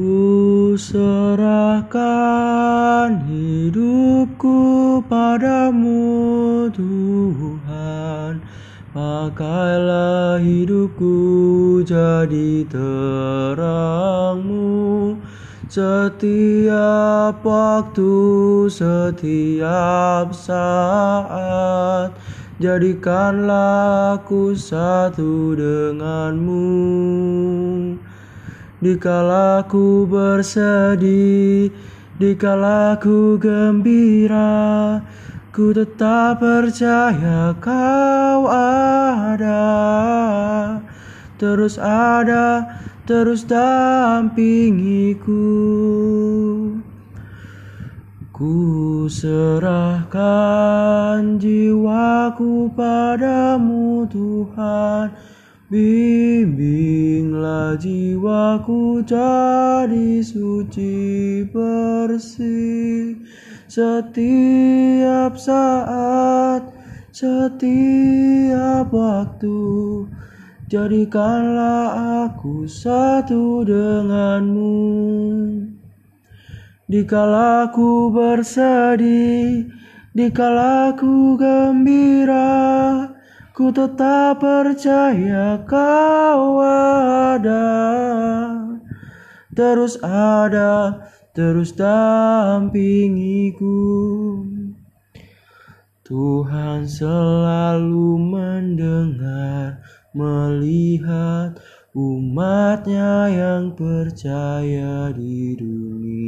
Ku serahkan hidupku padamu Tuhan. Pakailah hidupku jadi terangmu. Setiap waktu, setiap saat Jadikanlah aku satu denganmu Dikala ku bersedih, dikala ku gembira, ku tetap percaya kau ada. Terus ada, terus dampingiku. Ku serahkan jiwaku padamu Tuhan. Bimbinglah jiwaku jadi suci bersih setiap saat, setiap waktu. Jadikanlah aku satu denganmu. Dikala ku bersedih, dikala gembira, Ku tetap percaya kau ada. Terus ada, terus dampingiku. Tuhan selalu mendengar, melihat umatnya yang percaya di dunia